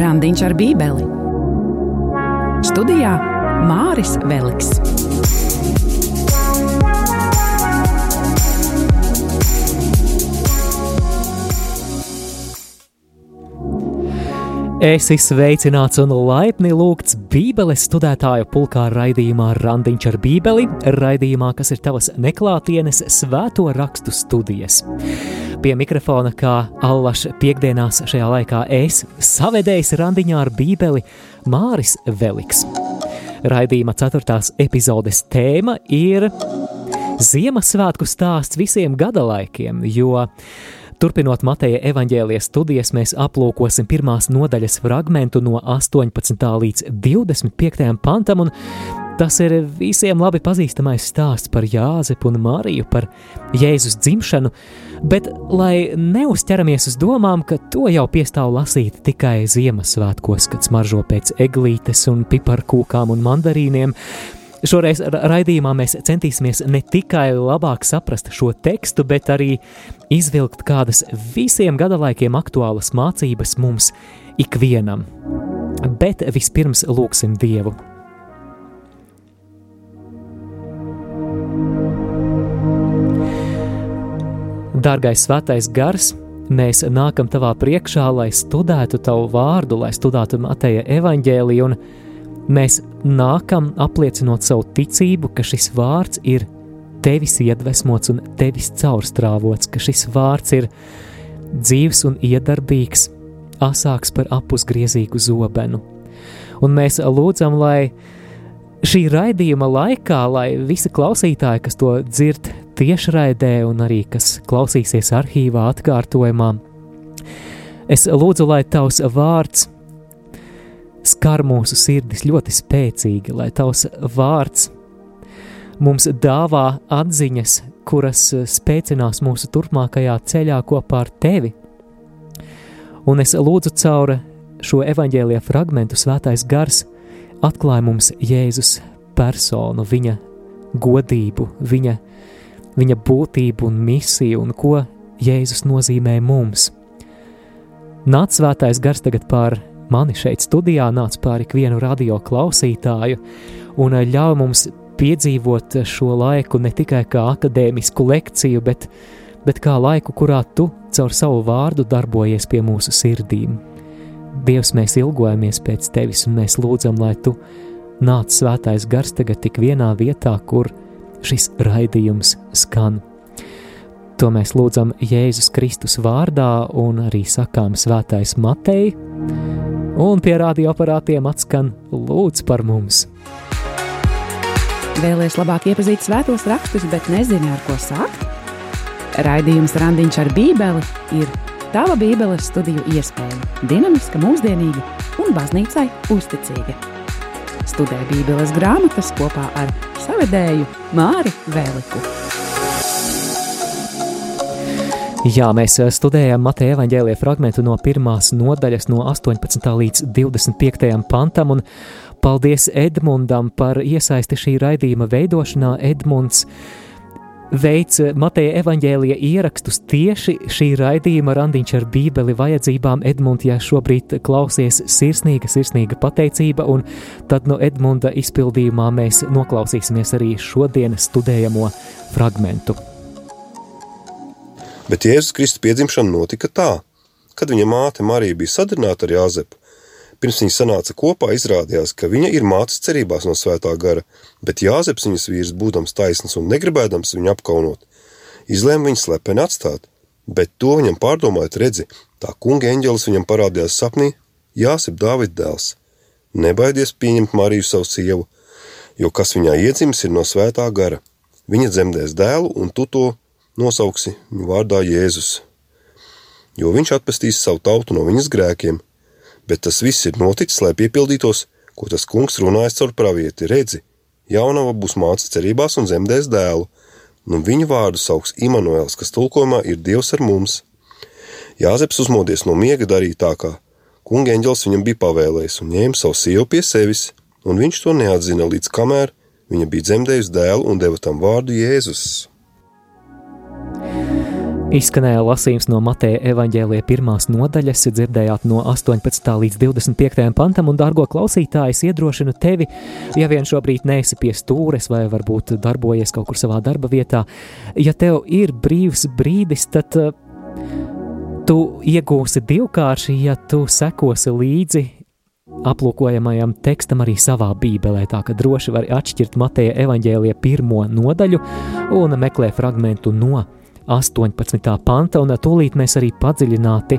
Randiņš ar Bībeli. Studijā Māris Veliks. Es esmu sveicināts un laipni lūgts Bībeles studētāju pulkā raidījumā Randiņš ar Bībeli, raidījumā, kas ir tavas neklātienes svēto rakstu studijas. Pie mikrofona, kā allaž piekdienās šajā laikā, es savedējis randiņā ar Bībeli Māris Veliks. Raidījuma ceturtās epizodes tēma ir Ziemassvētku stāsts visiem gadalaikiem, jo Turpinot Mateja evaņģēlijas studijas, mēs aplūkosim pirmās nodaļas fragmentu no 18. līdz 25. pantam, un tas ir visiem labi pazīstamais stāsts par Jāzepu un Mariju, par Jēzus dzimšanu, bet lai neuzķeramies uz domām, ka to jau piestāv lasīt tikai Ziemassvētkos, kad smaržo pēc eglītes un piparkūkām un mandarīniem, Šoreiz raidījumā mēs centīsimies ne tikai labāk saprast šo tekstu, bet arī izvilkt kādas visiem gadalaikiem aktuālas mācības mums ikvienam. Bet vispirms lūksim Dievu. Dārgais svētais gars, mēs nākam tavā priekšā, lai studētu tavu vārdu, lai studētu Mateja evaņģēliju, un mēs nākam apliecinot savu ticību, ka šis vārds ir tevis iedvesmots un tevis caurstrāvots, ka šis vārds ir dzīves un iedarbīgs, asāks par apusgriezīgu zobenu. Un mēs lūdzam, lai šī raidījuma laikā, lai visi klausītāji, kas to dzird tiešraidē un arī kas klausīsies arhīvā atkārtojumā, es lūdzu, lai tavs vārds skar mūsu sirdis ļoti spēcīgi, lai tavs vārds mums dāvā atziņas, kuras spēcinās mūsu turpmākajā ceļā kopā ar tevi. Un es lūdzu caur šo evaņģēlīja fragmentu svētais gars atklāja mums Jēzus personu, viņa godību, viņa, viņa būtību un misiju un ko Jēzus nozīmē mums. Nāc svētais gars tagad pār mani šeit studijā, nāc pār ikvienu radio klausītāju un ļauj mums piedzīvot šo laiku ne tikai kā akadēmisku lekciju, bet, bet kā laiku, kurā tu caur savu vārdu darbojies pie mūsu sirdīm. Dievs, mēs ilgojamies pēc tevis, un mēs lūdzam, lai tu nāc svētais gars tagad tik vienā vietā, kur šis raidījums skan. To mēs lūdzam Jēzus Kristus vārdā un arī sakām svētais Matei, un pie radioaparātiem atskan lūdz par mums! Vēlēs labāk iepazīt svētos rakstus, bet nezini, ar ko sākt? Raidījums Randiņš ar Bībeli ir tava Bībeles studiju iespēja, dinamiska, mūsdienīga un baznīcai uzticīga. Studē Bībeles grāmatas kopā ar savedēju Māri Vēliku. Jā, mēs eh, studējam Mateja evaņģēlīja fragmentu no pirmās nodaļas, no 18. līdz 25. pantam, un Paldies Edmundam par iesaisti šī raidījuma veidošanā. Edmunds veic Mateja evaņģēlija ierakstus tieši šī raidījuma randiņš ar bībeli vajadzībām. Edmund, ja šobrīd klausies sirsnīga, sirsnīga pateicība, un tad no Edmunda izpildījumā mēs noklausīsimies arī šodienas studējamo fragmentu. Bet Jēzus Kristus piedzimšana notika tā, kad viņa māte Marija bija sadarbināta ar Jāzepu Pirms viņi sanāca kopā, izrādījās, ka viņa ir mācis cerībās no svētā gara, bet Jāzeps viņas vīrs, būdams taisns un negribēdams viņu apkaunot, izlēma viņu slepeni atstāt, bet to viņam pārdomājot redzi, tā kunga eņģelis viņam parādījās sapnī, Jāsep Dāvid dēls. Nebaidies pieņemt Mariju savu sievu, jo kas viņā iedzimis ir no svētā gara. Viņa dzemdēs dēlu, un tu to nosauksi viņu vārdā Jēzus. Jo viņš atpestīs savu tautu no viņas grēkiem – bet tas viss ir noticis, lai piepildītos, ko tas kungs runājas caur pravieti. Redzi, jaunava būs māca cerībās un zemdēs dēlu, un viņu vārdu sauks Immanuēls, kas tulkojumā ir Dievs ar mums. Jāzeps uzmodies no miega darīja tā, kā kunga eņģels viņam bija pavēlējis, un ņēma savu sievu pie sevis, un viņš to neatzina līdz kamēr viņa bija dzemdējusi dēlu un deva tam vārdu Jēzus. Izskanēja lasījums no Mateja evaņģēlīja pirmās nodaļas, dzirdējāt no 18. līdz 25. pantam, un, dārgo klausītāji, es iedrošinu tevi, ja vien šobrīd neesi pie stūres vai varbūt darbojies kaut kur savā darba vietā, ja tev ir brīvs brīdis, tad uh, tu iegūsi divkārši, ja tu sekosi līdzi aplūkojamajam tekstam arī savā bībelē, tā ka droši var atšķirt Mateja evaņģēlīja pirmo nodaļu un meklē fragmentu no 18. panta, un tūlīt mēs arī padziļināti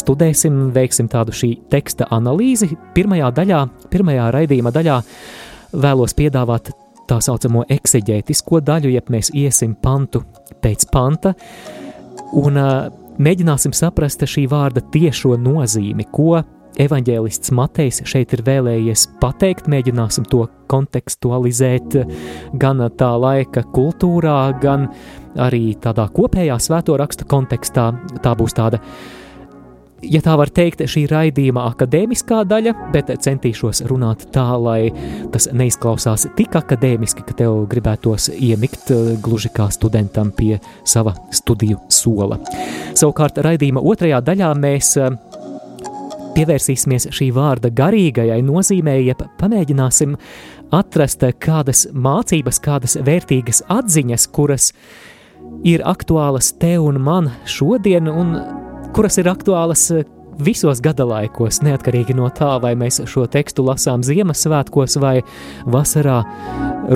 studēsim, veiksim tādu šī teksta analīzi. Pirmajā daļā, pirmajā raidījuma daļā vēlos piedāvāt tā saucamo ekseģētisko daļu, jeb mēs iesim pantu pēc panta, un uh, mēģināsim saprast šī vārda tiešo nozīmi, ko evanģēlists Matejs šeit ir vēlējies pateikt, mēģināsim to kontekstualizēt gan tā laika kultūrā, gan arī tādā kopējā svēto raksta kontekstā. Tā būs tāda, ja tā var teikt, šī raidījuma akadēmiskā daļa, bet centīšos runāt tā, lai tas neizklausās tik akadēmiski, ka tev gribētos iemikt gluži kā studentam pie sava studiju sola. Savukārt raidījuma otrajā daļā mēs pievērsīsimies šī vārda garīgajai nozīmē, jeb pamēģināsim atrast kādas mācības, kādas vērtīgas atziņas, kuras ir aktuālas tev un man šodien, un kuras ir aktuālas visos gada laikos, neatkarīgi no tā, vai mēs šo tekstu lasām Ziemassvētkos, vai vasarā,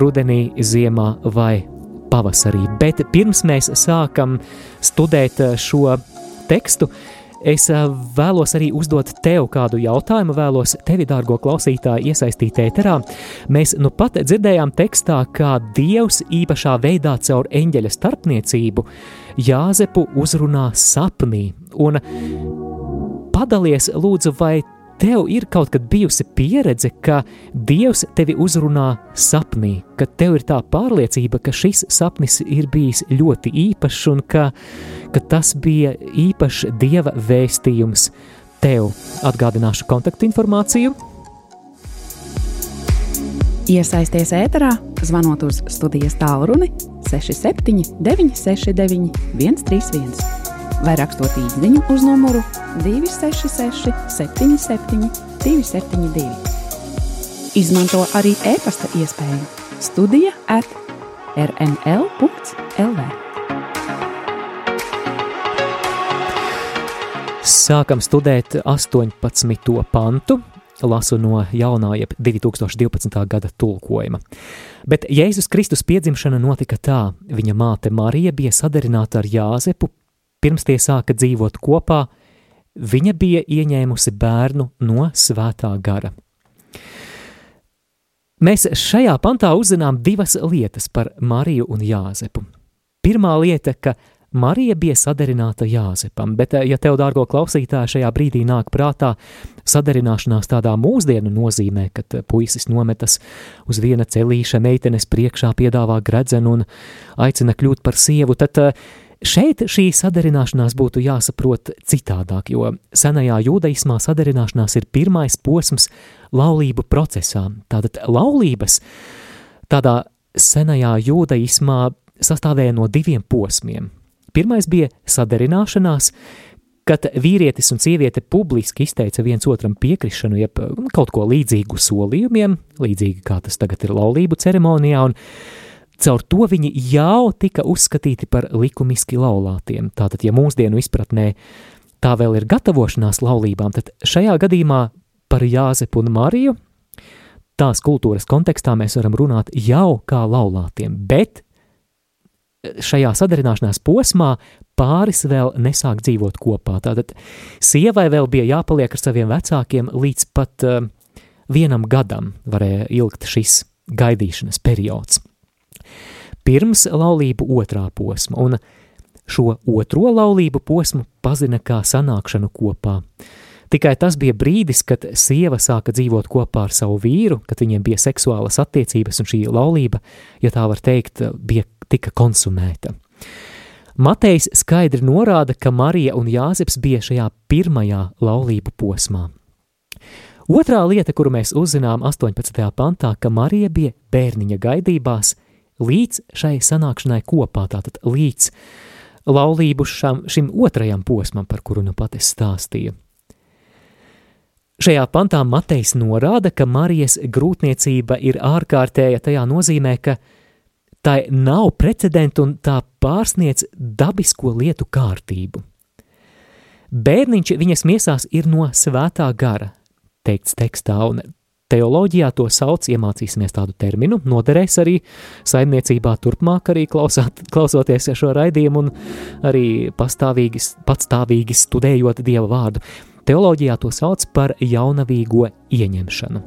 rudenī, ziemā vai pavasarī. Bet pirms mēs sākam studēt šo tekstu, Es vēlos arī uzdot tev kādu jautājumu, vēlos tevi, dārgo klausītāju, iesaistīt ēterā. Mēs nu pat dzirdējām tekstā, kā Dievs īpašā veidā caur eņģeļa starpniecību Jāzepu uzrunā sapnī. Un padalies lūdzu, vai tev ir kaut kad bijusi pieredze, ka Dievs tevi uzrunā sapnī, ka tev ir tā pārliecība, ka šis sapnis ir bijis ļoti īpašs un ka, ka tas bija īpašs Dieva vēstījums tev. Atgādināšu kontaktinformāciju. Iesaisties ēterā, zvanot uz studijas tālruni 67 969 131 vai rakstot īsiņu uz numuru 266, 77, 272. Izmanto arī e-pasta iespēju Studija at rml.lv. Sākam studēt 18. pantu, lasu no jaunā, jeb 2012. gada tulkojuma. Bet Jēzus Kristus piedzimšana notika tā, viņa māte Marija bija sadarināta ar Jāzepu, pirms tie sāka dzīvot kopā, viņa bija ieņēmusi bērnu no svētā gara. Mēs šajā pantā uzzinām divas lietas par Mariju un Jāzepu. Pirmā lieta, ka Marija bija sadarināta Jāzepam, bet, ja tev, dārgo klausītāj, šajā brīdī nāk prātā sadarināšanās tādā mūsdienu nozīmē, kad puisis nometas uz viena celīša, meitenes priekšā piedāvā gredzenu un aicina kļūt par sievu, tad Šeit šī sadarināšanās būtu jāsaprot citādāk, jo senajā jūdaismā sadarināšanās ir pirmais posms laulību procesā. Tātad laulības tādā senajā jūdaismā sastāvēja no diviem posmiem. Pirmais bija sadarināšanās, kad vīrietis un sieviete publiski izteica viens otram piekrišanu, jeb kaut ko līdzīgu solījumiem, līdzīgi kā tas tagad ir laulību ceremonijā, un Caur to viņi jau tika uzskatīti par likumiski laulātiem. Tātad, ja mūsdienu izpratnē tā vēl ir gatavošanās laulībām, tad šajā gadījumā par Jāzepu un Mariju tās kultūras kontekstā mēs varam runāt jau kā laulātiem, bet šajā sadarināšanās posmā pāris vēl nesāk dzīvot kopā. Tātad sievai vēl bija jāpaliek ar saviem vecākiem līdz pat uh, vienam gadam varēja ilgt šis gaidīšanas periods pirms laulību otrā posma, un šo otro laulību posmu pazina kā sanākšanu kopā. Tikai tas bija brīdis, kad sieva sāka dzīvot kopā ar savu vīru, kad viņiem bija seksuālas attiecības, un šī laulība, ja tā var teikt, bija tika konsumēta. Matejs skaidri norāda, ka Marija un Jāzeps bija šajā pirmajā laulību posmā. Otrā lieta, kuru mēs uzzinām 18. pantā, ka Marija bija bērniņa gaidībās, līdz šai sanākšanai kopā, tātad līdz laulību šam, šim otrajam posmam, par kuru nu pat es stāstīju. Šajā pantā Matejs norāda, ka Marijas grūtniecība ir ārkārtēja tajā nozīmē, ka tai nav precedentu un tā pārsniec dabisko lietu kārtību. Bērniņš viņas miesās ir no svētā gara, teikts tekstā, un teoloģijā to sauc, iemācīsimies tādu terminu, noderēs arī saimniecībā turpmāk, arī klausāt, klausoties šo raidījumu un arī pastāvīgi, patstāvīgi studējot Dieva vārdu. Teoloģijā to sauc par jaunavīgo ieņemšanu.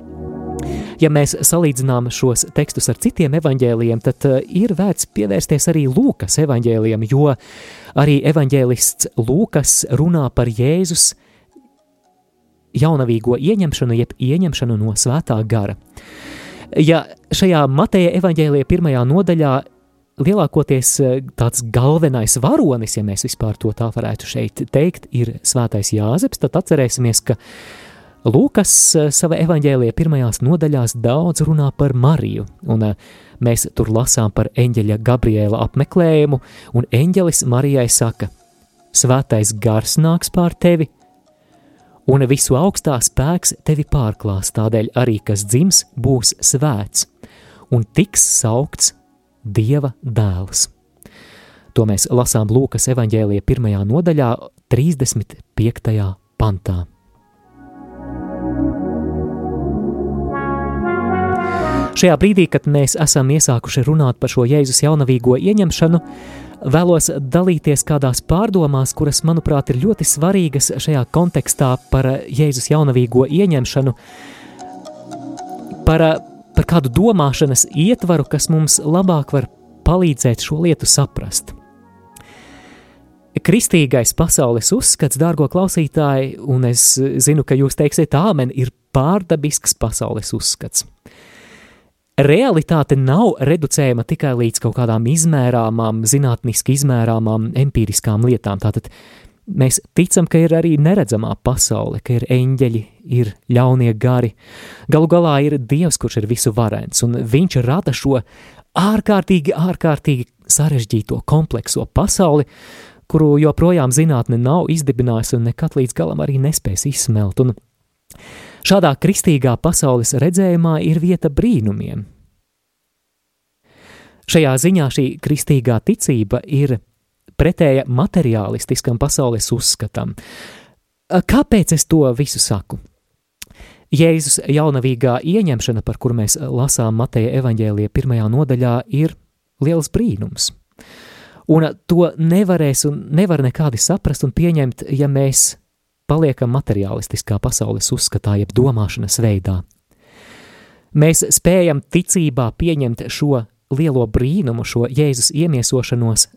Ja mēs salīdzinām šos tekstus ar citiem evaņģēliem, tad uh, ir vērts pievērsties arī Lūkas evaņģēliem, jo arī evaņģēlists Lūkas runā par Jēzus jaunavīgo ieņemšanu, jeb ieņemšanu no svētā gara. Ja šajā Mateja evaņģēlija pirmajā nodaļā lielākoties eh, tāds galvenais varonis, ja mēs vispār to tā varētu šeit teikt, ir svētais Jāzeps, tad atcerēsimies, ka Lūkas eh, sava evaņģēlija pirmajās nodaļās daudz runā par Mariju, un eh, mēs tur lasām par eņģeļa Gabriela apmeklējumu, un eņģelis Marijai saka, svētais gars nāks pār tevi, un visu augstā spēks tevi pārklās, tādēļ arī, kas dzims, būs svēts, un tiks saukts Dieva dēls. To mēs lasām Lūkas evanģēlija pirmajā nodaļā, 35. pantā. Šajā brīdī, kad mēs esam iesākuši runāt par šo Jēzus jaunavīgo ieņemšanu, vēlos dalīties kādās pārdomās, kuras, manuprāt, ir ļoti svarīgas šajā kontekstā par Jēzus jaunavīgo ieņemšanu, par par kādu domāšanas ietvaru, kas mums labāk var palīdzēt šo lietu saprast. Kristīgais pasaules uzskats, dārgo klausītāji, un es zinu, ka jūs teiksiet, āmen, ir pārdabisks pasaules uzskats. Realitāte nav reducējama tikai līdz kaut kādām izmērāmām, zinātniski izmērāmām, empiriskām lietām. Tātad Mēs ticam, ka ir arī neredzamā pasaule, ka ir eņģeļi, ir ļaunie gari. Galu galā ir Dievs, kurš ir visu varens, un Viņš rada šo ārkārtīgi, ārkārtīgi sarežģīto, komplekso pasauli, kuru joprojām zinātne nav izdibinājusi un nekad līdz galam arī nespēs izsmelt. Un šādā kristīgā pasaules redzējumā ir vieta brīnumiem. Šajā ziņā šī kristīgā ticība ir pretēja materiālistiskam pasaules uzskatam. Kāpēc es to visu saku? Jēzus jaunavīgā ieņemšana, par kuru mēs lasām Mateja evaņģēlija pirmajā nodaļā, ir liels brīnums. Un to nevarēs un nevar nekādi saprast un pieņemt, ja mēs paliekam materiālistiskā pasaules uzskatā, jeb domāšanas veidā. Mēs spējam ticībā pieņemt šo lielo brīnumu, šo Jēzus iemiesošanos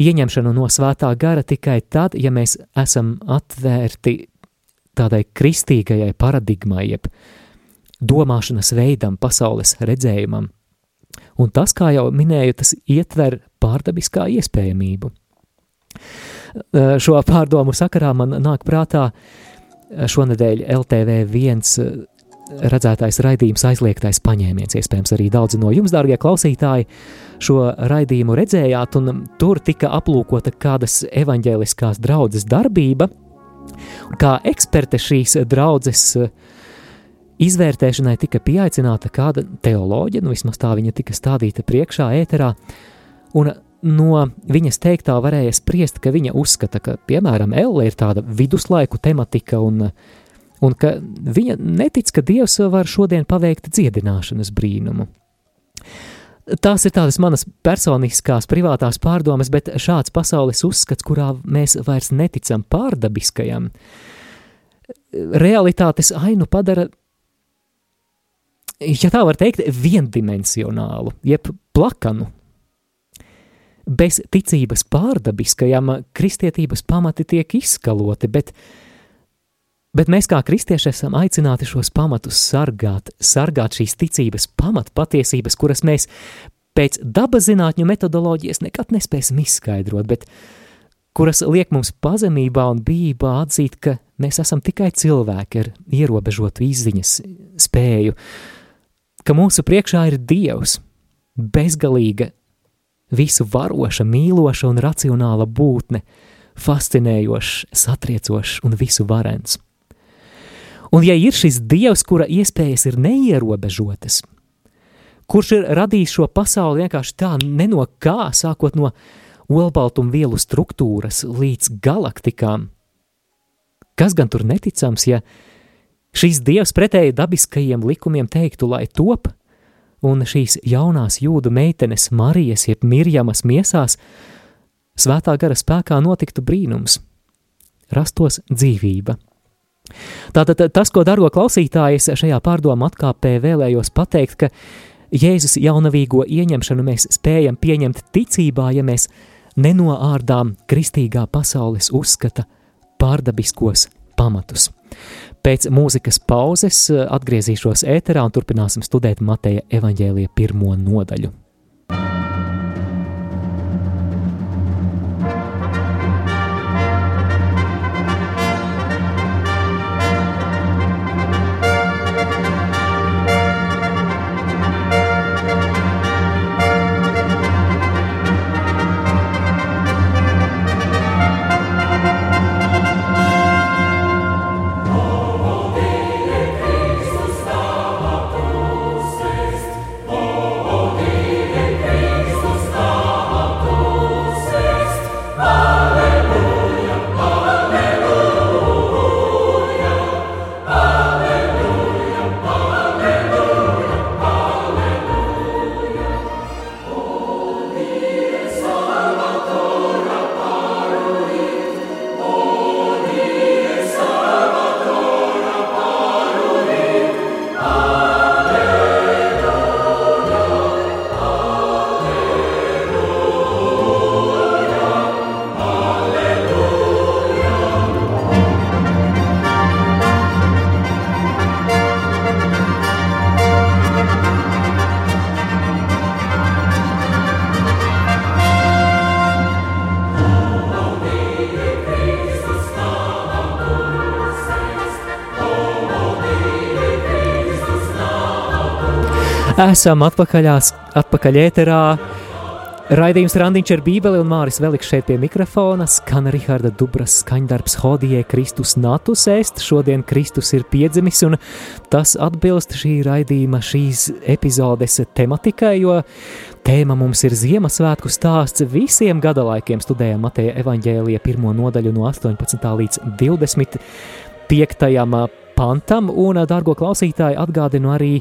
ieņemšanu no svētā gara tikai tad, ja mēs esam atvērti tādai kristīgajai paradigmai, jeb domāšanas veidam, pasaules redzējumam. Un tas, kā jau minēju, tas ietver pārdabiskā iespējamību. Šo pārdomu sakarā man nāk prātā šonadēļ LTV viens redzētais raidījums aizliegtais paņēmiens. Iespējams, arī daudzi no jums, dārgie klausītāji, šo raidījumu redzējāt, un tur tika aplūkota kādas evaņģēliskās draudzes darbība. Kā eksperte šīs draudzes izvērtēšanai tika pieaicināta kāda teoloģija, nu vismaz tā viņa tika stādīta priekšā ēterā, un no viņas teiktā varēja spriest, ka viņa uzskata, ka, piemēram, Elle ir tāda viduslaiku tematika un uh, un ka viņa netic, ka Dievs var šodien paveikt dziedināšanas brīnumu. Tās ir tādas manas personiskās, privātās pārdomas, bet šāds pasaules uzskats, kurā mēs vairs neticam pārdabiskajam, realitātes ainu padara, ja tā var teikt, viendimensionālu, jeb plakanu. Bez ticības pārdabiskajam kristietības pamati tiek izskaloti, bet uh, Bet mēs kā kristieši esam aicināti šos pamatus sargāt, sargāt šīs ticības pamatpatiesības, kuras mēs pēc dabas zinātņu metodoloģijas nekad nespēsim izskaidrot, bet kuras liek mums pazemībā un bībā atzīt, ka mēs esam tikai cilvēki ar ierobežotu izziņas spēju, ka mūsu priekšā ir Dievs, bezgalīga visu varoša, mīloša un racionāla būtne, fascinējošs, satriecošs un visu varens. Un ja ir šis dievs, kura iespējas ir neierobežotas, kurš ir radījis šo pasauli vienkārši tā neno kā, sākot no olbaltumvielu struktūras līdz galaktikām, kas gan tur neticams, ja šīs dievs pretēji dabiskajiem likumiem teiktu, lai top, un šīs jaunās jūdu meitenes Marijas jeb Mirjamas miesās svētā gara spēkā notiktu brīnums, rastos dzīvība. Tātad tas, ko daro klausītājs šajā pārdomu atkāpē, vēlējos pateikt, ka Jēzus jaunavīgo ieņemšanu mēs spējam pieņemt ticībā, ja mēs nenoārdām kristīgā pasaules uzskata pārdabiskos pamatus. Pēc mūzikas pauzes atgriezīšos ēterā un turpināsim studēt Mateja evaņģēlija pirmo nodaļu. Esam atpakaļās, atpakaļ ēterā. Raidījums Randiņš ar Bībeli un Māris Veliks šeit pie mikrofona. Skan Riharda Dubras skaņdarbs Hodijē Kristus natus ēst. Šodien Kristus ir piedzimis un tas atbilst šī raidījuma, šīs epizodes tematikai, jo tēma mums ir Ziemassvētku stāsts. Visiem gadalaikiem studējam Mateja evaņģēlija pirmo nodaļu no 18. līdz 25. pantam un, dārgo klausītāji, atgādinu arī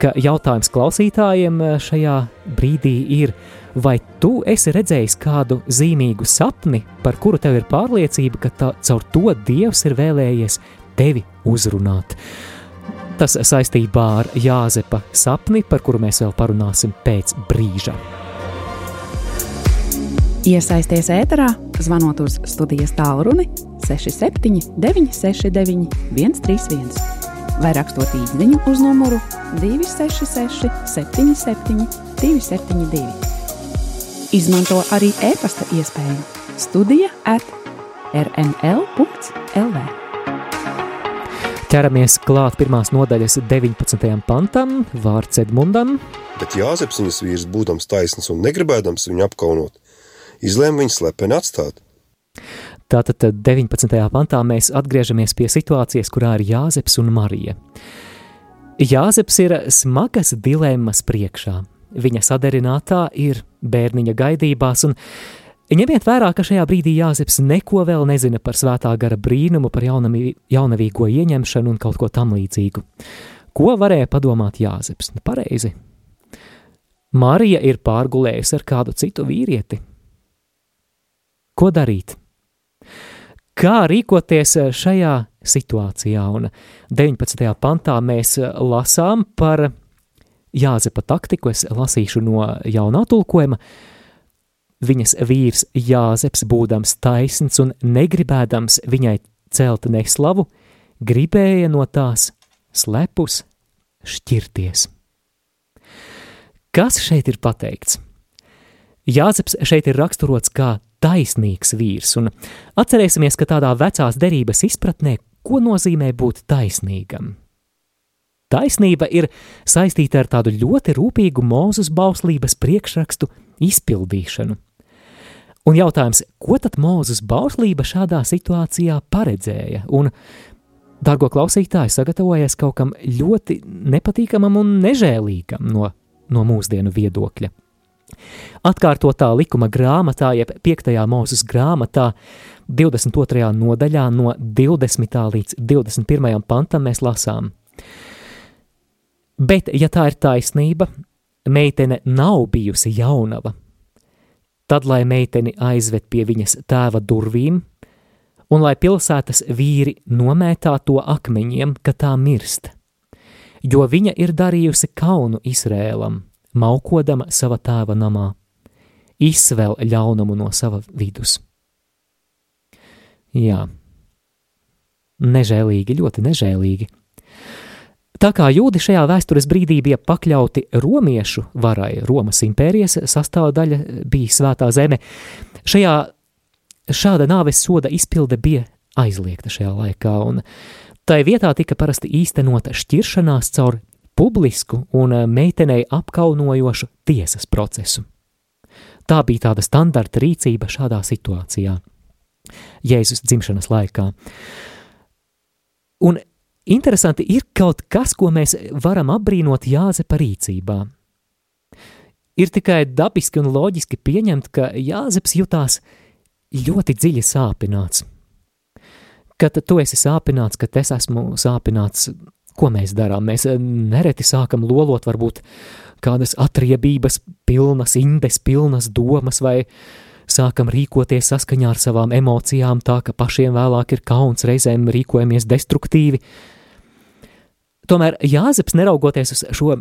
ka jautājums klausītājiem eh, šajā brīdī ir, vai tu esi redzējis kādu zīmīgu sapni, par kuru tev ir pārliecība, ka tā, caur to Dievs ir vēlējies tevi uzrunāt. Tas saistībā ar Jāzepa sapni, par kuru mēs vēl parunāsim pēc brīža. Iesaisties ēterā, zvanot uz studijas tālruni 67 969 131 vai rakstot īsiņu uz numuru 266, 77, 272. Izmanto arī e-pasta iespēju Studija at rml.lv. Ķeramies klāt pirmās nodaļas 19. pantam, vārds Edmundam. Bet Jāzeps viņas vīrs, būdams taisns un negribēdams viņu apkaunot, izlēma viņu slepeni atstāt. Tātad 19. pantā mēs atgriežamies pie situācijas, kurā ir Jāzeps un Marija. Jāzeps ir smagas dilemmas priekšā. Viņa sadarinātā ir bērniņa gaidībās, un ņemiet vērā, ka šajā brīdī Jāzeps neko vēl nezina par svētā gara brīnumu, par jaunamī, jaunavīgo ieņemšanu un kaut ko tam līdzīgu. Ko varēja padomāt Jāzeps? Nu, pareizi. Marija ir pārgulējusi ar kādu citu vīrieti. Ko darīt? Kā rīkoties eh, šajā situācijā? Un 19. pantā mēs eh, lasām par Jāzepa taktiku, es lasīšu no jaunā tulkojuma. Viņas vīrs Jāzeps, būdams taisns un negribēdams viņai celt neslavu, gribēja no tās slepus šķirties. Kas šeit ir pateikts? Jāzeps šeit ir raksturots kā taisnīgs vīrs, un atcerēsimies, ka tādā vecās derības izpratnē, ko nozīmē būt taisnīgam. Taisnība ir saistīta ar tādu ļoti rūpīgu mūzes bauslības priekšrakstu izpildīšanu. Un jautājums, ko tad Mūzes bauslība šādā situācijā paredzēja? Un, dārgo klausītāji, sagatavojies kaut kam ļoti nepatīkamam un nežēlīgam no, no mūsdienu viedokļa. Atkārtotā likuma grāmatā, jeb 5. mūzes grāmatā, 22. nodaļā, no 20. līdz 21. pantam mēs lasām. Bet, ja tā ir taisnība, meitene nav bijusi jaunava, tad lai meiteni aizved pie viņas tēva durvīm, un lai pilsētas vīri nomētā to akmeņiem, ka tā mirst, jo viņa ir darījusi kaunu Izrēlam maukodama sava tēva namā, izsvel ļaunumu no sava vidus. Jā, nežēlīgi, ļoti nežēlīgi. Tā kā jūdi šajā vēstures brīdī bija pakļauti romiešu varai, Romas impērijas sastāvdaļa bija svētā zeme, šajā šāda nāves soda izpilde bija aizliegta šajā laikā, un tai vietā tika parasti īstenota šķiršanās caur publisku un eh, meitenei apkaunojošu tiesas procesu. Tā bija tāda standarta rīcība šādā situācijā, Jēzus dzimšanas laikā. Un interesanti ir kaut kas, ko mēs varam apbrīnot Jāzepa rīcībā. Ir tikai dabiski un loģiski pieņemt, ka Jāzeps jutās ļoti dziļi sāpināts. Kad tu esi sāpināts, kad es esmu sāpināts, Ko mēs darām? Mēs eh, nereti sākam lolot varbūt kādas atriebības pilnas, indes pilnas domas vai sākam rīkoties saskaņā ar savām emocijām, tā ka pašiem vēlāk ir kauns, reizēm rīkojamies destruktīvi. Tomēr Jāzeps, neraugoties uz šo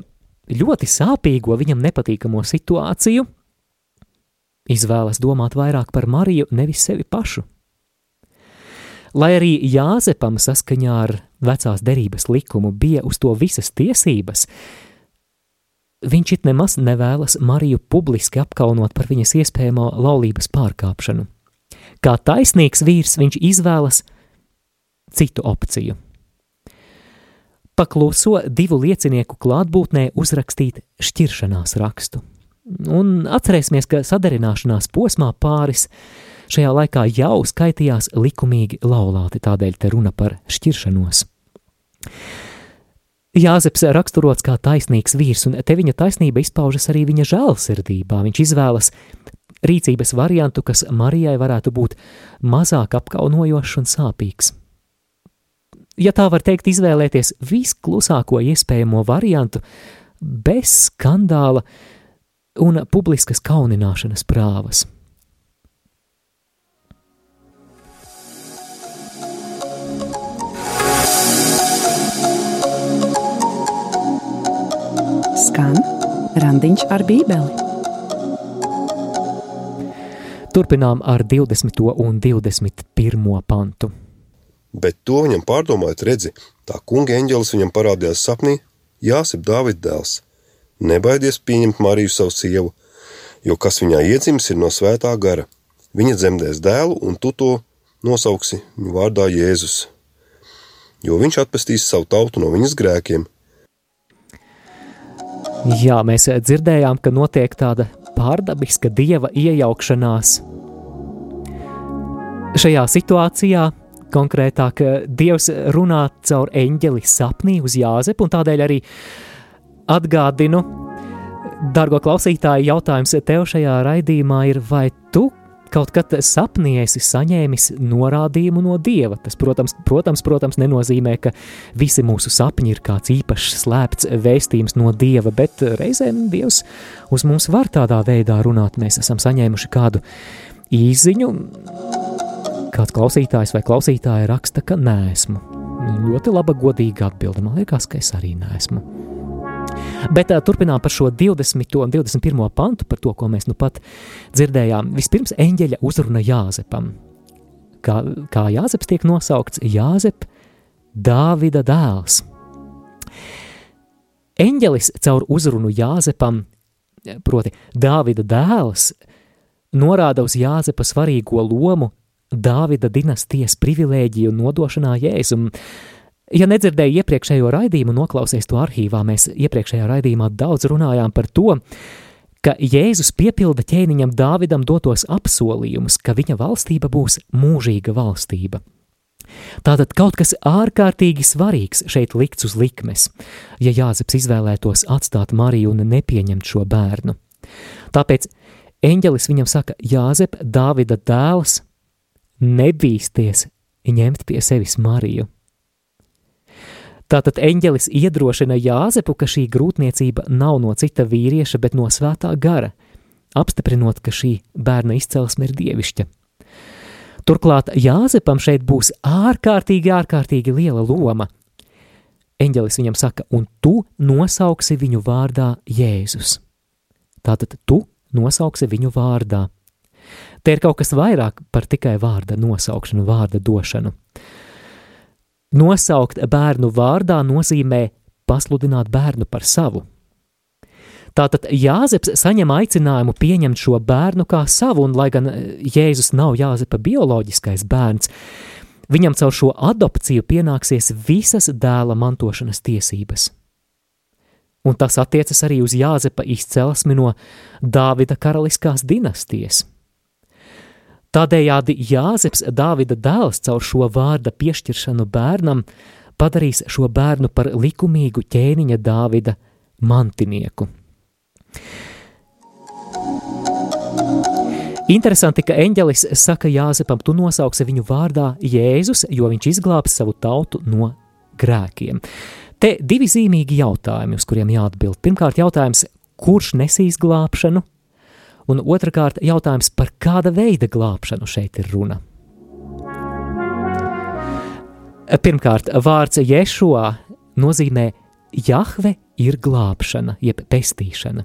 ļoti sāpīgo, viņam nepatīkamo situāciju, izvēlas domāt vairāk par Mariju, nevis sevi pašu. Lai arī Jāzepam saskaņā ar vecās derības likumu bija uz to visas tiesības, viņš it nemaz nevēlas Mariju publiski apkaunot par viņas iespējamo laulības pārkāpšanu. Kā taisnīgs vīrs viņš izvēlas citu opciju. Pakluso divu liecinieku klātbūtnē uzrakstīt šķiršanās rakstu. Un atcerēsimies, ka sadarināšanās posmā pāris šajā laikā jau skaitījās likumīgi laulāti, tādēļ te runa par šķiršanos. Jāzeps raksturots kā taisnīgs vīrs, un te viņa taisnība izpaužas arī viņa žēlsirdībā. Viņš izvēlas rīcības variantu, kas Marijai varētu būt mazāk apkaunojošs un sāpīgs. Ja tā var teikt, izvēlēties visklusāko iespējamo variantu, bez skandāla un publiskas kaunināšanas prāvas. Skan Randiņš ar Bībeli. Turpinām ar 20. un 21. pantu. Bet to viņam pārdomājot, redzi, tā kunga eņģelis viņam parādījās sapnī, Jāsip Dāvid dēls. Nebaidies pieņemt Mariju savu sievu, jo kas viņā iedzims ir no svētā gara. Viņa dzemdēs dēlu, un tu to nosauksi viņu vārdā Jēzus. Jo viņš atpestīs savu tautu no viņas grēkiem – Jā, mēs dzirdējām, ka notiek tāda pārdabiska dieva iejaukšanās. Šajā situācijā konkrētāk Dievs runā caur eņģeli sapnī uz Jāzepu, un tādēļ arī atgādinu, dargo klausītāji, jautājums tev šajā raidījumā ir, vai tu kaut kad sapnī esi saņēmis norādījumu no dieva. Tas, protams, protams, protams, nenozīmē, ka visi mūsu sapņi ir kāds īpašs slēpts vēstījums no dieva, bet reizēm dievs uz mums var tādā veidā runāt. Mēs esam saņēmuši kādu īziņu. Kāds klausītājs vai klausītāja raksta, ka neesmu. Ļoti laba, godīga atbilde. Man liekas, ka es arī neesmu. Bet turpinām par šo 20. un 21. pantu, par to, ko mēs nu pat dzirdējām. Vispirms eņģeļa uzruna Jāzepam. Kā, kā Jāzeps tiek nosaukts? Jāzep, Dāvida dēls. Eņģelis caur uzrunu Jāzepam, proti Dāvida dēls, norāda uz Jāzepa svarīgo lomu Dāvida dinastijas privilēģiju nodošanā Jēzum. Ja nedzirdēji iepriekšējo raidījumu, noklausies to arhīvā, mēs iepriekšējā raidījumā daudz runājām par to, ka Jēzus piepilda ķēniņam Dāvidam dotos apsolījumus, ka viņa valstība būs mūžīga valstība. Tātad kaut kas ārkārtīgi svarīgs šeit likts uz likmes, ja Jāzeps izvēlētos atstāt Mariju un nepieņemt šo bērnu. Tāpēc eņģelis viņam saka, Jāzep, Dāvida dēls, nebīsties ņemt pie sevis Mariju. Tātad eņģelis iedrošina Jāzepu, ka šī grūtniecība nav no cita vīrieša, bet no svētā gara, apstiprinot, ka šī bērna izcelsme ir dievišķa. Turklāt Jāzepam šeit būs ārkārtīgi, ārkārtīgi liela loma. Eņģelis viņam saka, un tu nosauksi viņu vārdā Jēzus. Tātad tu nosauksi viņu vārdā. Te ir kaut kas vairāk par tikai vārda nosaukšanu, vārda došanu. Nosaukt bērnu vārdā nozīmē pasludināt bērnu par savu. Tātad Jāzeps saņem aicinājumu pieņemt šo bērnu kā savu, un lai gan Jēzus nav Jāzepa bioloģiskais bērns, viņam caur šo adopciju pienāksies visas dēla mantošanas tiesības. Un tas attiecas arī uz Jāzepa izcelsmi no Dāvida karaliskās dinastijas. Tādējādi Jāzeps, Dāvida dēls, caur šo vārda piešķiršanu bērnam, padarīs šo bērnu par likumīgu ķēniņa Dāvida mantinieku. Interesanti, ka eņģelis saka Jāzepam, tu nosauksi viņu vārdā Jēzus, jo viņš izglābs savu tautu no grēkiem. Te divi zīmīgi jautājumi, uz kuriem jāatbild. Pirmkārt, jautājums, kurš nesīs glābšanu, un otrkārt jautājums par kāda veida glābšanu šeit ir runa. Pirmkārt, vārds Ješua nozīmē Jahve ir glābšana, jeb pestīšana.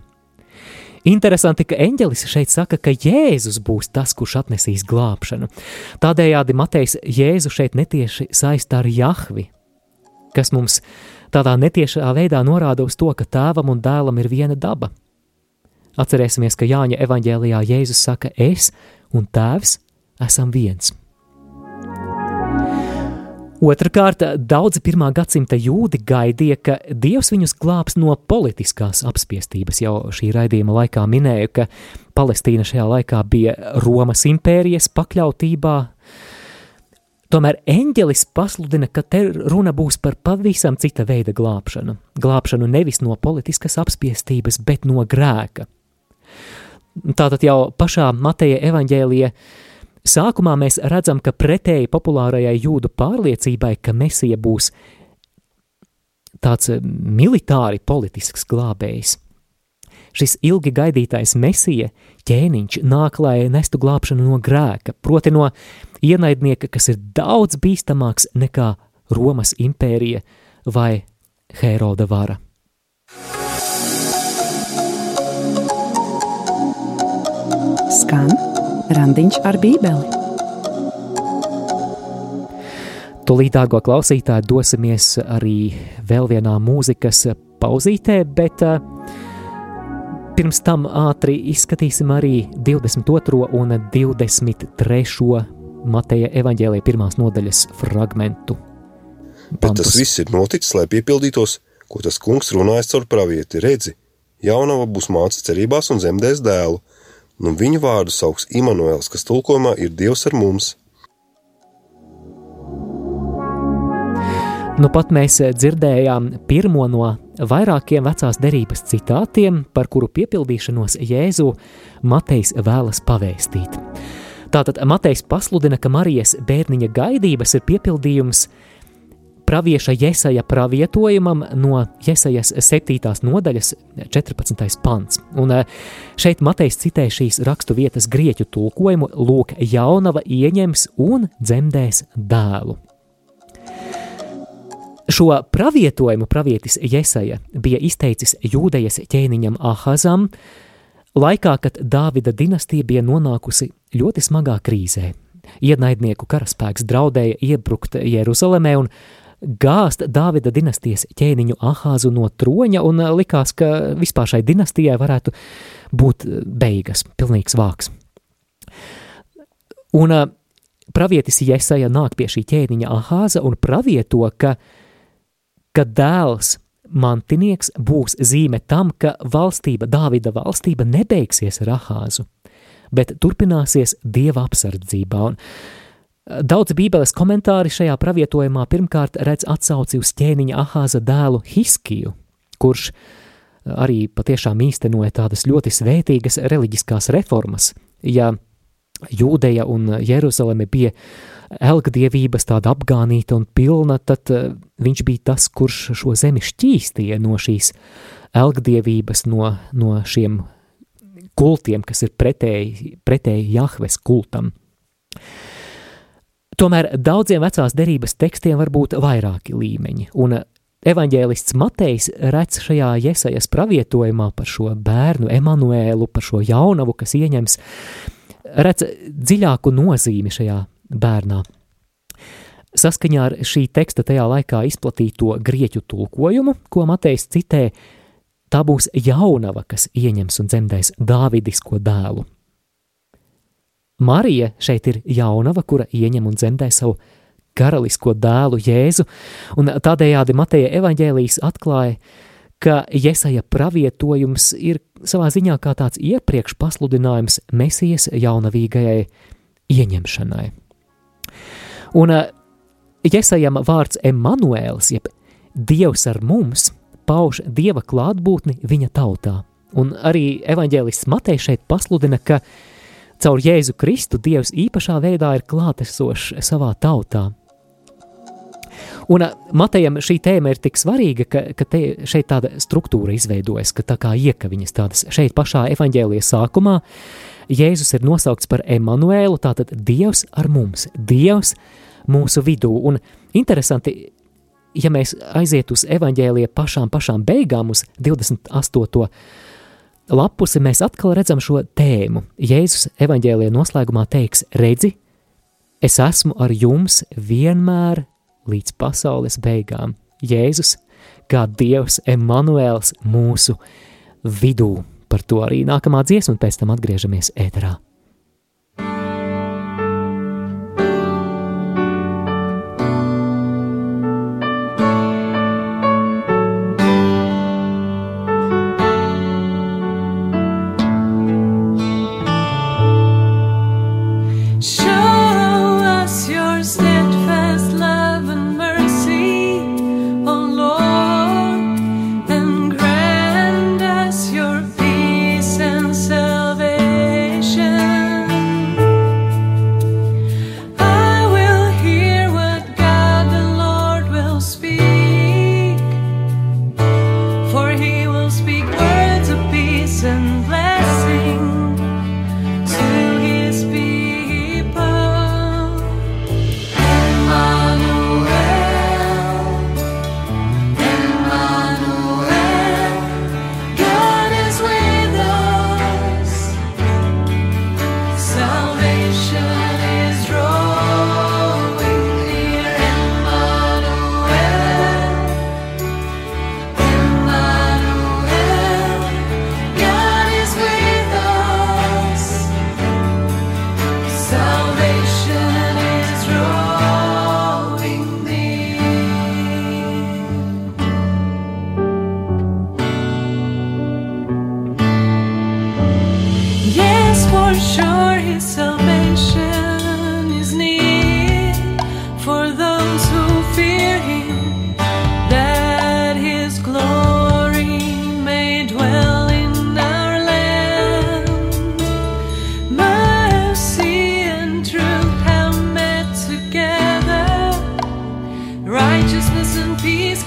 Interesanti, ka eņģelis šeit saka, ka Jēzus būs tas, kurš atnesīs glābšanu. Tādējādi Matejs Jēzu šeit netieši saistā ar Jahvi, kas mums tādā netiešā veidā norāda uz to, ka tēvam un dēlam ir viena daba – Atcerēsimies, ka Jāņa evanģēlijā Jēzus saka, es un tēvs esam viens. Otrakārt, daudzi pirmā gadsimta jūdi gaidīja, ka Dievs viņus glābs no politiskās apspiestības. Jau šī raidījuma laikā minēju, ka Palestīna šajā laikā bija Romas impērijas pakļautībā. Tomēr eņģelis pasludina, ka te runa būs par pavisam cita veida glābšanu. Glābšanu nevis no politiskas apspiestības, bet no grēka. Tātad jau pašā Mateja evaņģēlija sākumā mēs redzam, ka pretēji populārajai jūdu pārliecībai, ka Mesija būs tāds eh, militāri politisks glābējs. Šis ilgi gaidītais mesija ķēniņš nāk, lai nestu glābšanu no grēka, proti no ienaidnieka, kas ir daudz bīstamāks nekā Romas impērija vai Heroda vara. Skan randiņš ar bībeli. Tūlīt, dārgo klausītāji, dosimies arī vēl vienā mūzikas pauzītē, bet uh, pirms tam ātri izskatīsim arī 22. un 23. Mateja evaņģēlīja pirmās nodaļas fragmentu. Pantus. Bet tas viss ir noticis, lai piepildītos, ko tas kungs runājas caur pravieti. Redzi, jaunava būs māca cerībās un zemdēs dēlu, un viņu vārdu sauks Imants, kas tulkojumā ir Dievs ar mums. Nu pat mēs dzirdējām pirmo no vairākiem vecās derības citātiem, par kuru piepildīšanos Jēzu Matejs vēlas pavēstīt. Tātad Matejs pasludina, ka Marijas bērniņa gaidības ir piepildījums pravieša Jesaja pravietojumam no Jesajas 7. nodaļas 14. pants. Un eh, šeit Matejs citē šīs rakstu vietas grieķu tulkojumu Lūk, jaunava ieņems un dzemdēs dēlu. Šo pravietojumu pravietis Jesaja bija izteicis jūdejas ķēniņam Ahazam, laikā, kad Dāvida dinastija bija nonākusi ļoti smagā krīzē. Ienaidnieku karaspēks draudēja iebrukt Jeruzalemē, un gāzt Dāvida dinastijas ķēniņu Ahāzu no troņa, un eh, likās, ka vispār šai dinastijai varētu būt eh, beigas, pilnīgs vāks. Un eh, pravietis Jesaja nāk pie šī ķēniņa Ahāza un pravieto, ka, ka dēls mantinieks būs zīme tam, ka valstība, Dāvida valstība nebeigsies ar Ahāzu, bet turpināsies dieva apsardzībā. Un daudz bībeles komentāri šajā pravietojumā pirmkārt redz atsauci uz ķēniņa Ahāza dēlu Hiskiju, kurš arī patiešām īstenoja tādas ļoti svētīgas reliģiskās reformas. Ja Jūdeja un Jeruzaleme bija elgdievības tāda apgānīta un pilna, tad uh, viņš bija tas, kurš šo zemi šķīstīja no šīs elgdievības, no, no šiem kultiem, kas ir pretēji, pretēji Jahves kultam. Tomēr daudziem vecās derības tekstiem var būt vairāki līmeņi, un evaņģēlists Matejs redz šajā iesajas pravietojumā par šo bērnu Emanuēlu, par šo jaunavu, kas ieņems, redz dziļāku nozīmi šajā bērnā. Saskaņā ar šī teksta tajā laikā izplatīto grieķu tulkojumu, ko Matejs citē, tā būs jaunava, kas ieņems un dzemdēs dāvidisko dēlu. Marija šeit ir jaunava, kura ieņem un dzemdē savu karalisko dēlu Jēzu, un tādējādi Mateja evaņģēlijas atklāja, ka Jesaja pravietojums ir savā ziņā kā tāds iepriekš pasludinājums Mesijas jaunavīgajai ieņemšanai. Un Iesajam vārds Emanuēls, jeb Dievs ar mums, pauž Dieva klātbūtni viņa tautā. Un arī evaņģēlists Matejs šeit pasludina, ka caur Jēzu Kristu Dievs īpašā veidā ir klātesošs savā tautā. Un Matejam šī tēma ir tik svarīga, ka, ka te, šeit tāda struktūra izveidojas, ka tā kā iekaviņas tādas šeit pašā evaņģēlijas sākumā Jēzus ir nosaukts par Emanuēlu, tātad Dievs ar mums, Dievs mūsu vidū. Un interesanti, ja mēs aiziet uz evaņģēlija pašām, pašām beigām, uz 28. Lapusi, mēs atkal redzam šo tēmu. Jēzus evaņģēlija noslēgumā teiks, redzi, es esmu ar jums vienmēr līdz pasaules beigām. Jēzus, kā Dievs Emanuēls mūsu vidū. Par to arī nākamā dziesma, un pēc tam atgriežamies ēterā.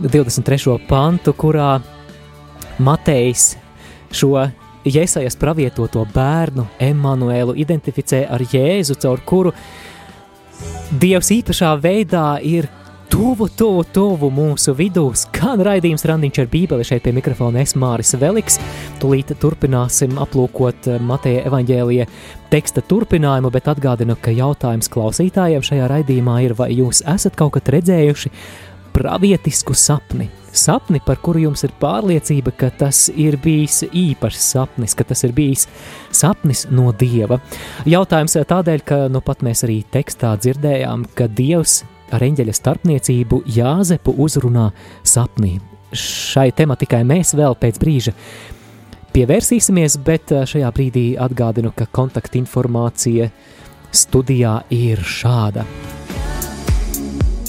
23. pantu, kurā Matejs šo Jēzus pravietoto bērnu Emanuēlu identificē ar Jēzu, caur kuru Dievs īpašā veidā ir tuvu, tuvu, tuvu mūsu vidū. Skan raidījums Randiņš ar Bībeli šeit pie mikrofona es Māris Veliks. Tūlīt turpināsim aplūkot eh, Mateja evaņģēlija teksta turpinājumu, bet atgādinu, ka jautājums klausītājiem šajā raidījumā ir, vai jūs esat kaut kad redzējuši pravietisku sapni. Sapni, par kuru jums ir pārliecība, ka tas ir bijis īpašs sapnis, ka tas ir bijis sapnis no dieva. Jautājums tādēļ, ka nu pat mēs arī tekstā dzirdējām, ka dievs ar eņģeļa starpniecību Jāzepu uzrunā sapnī. Šai tematikai mēs vēl pēc brīža pievērsīsimies, bet eh, šajā brīdī atgādinu, ka kontaktinformācija studijā ir šāda.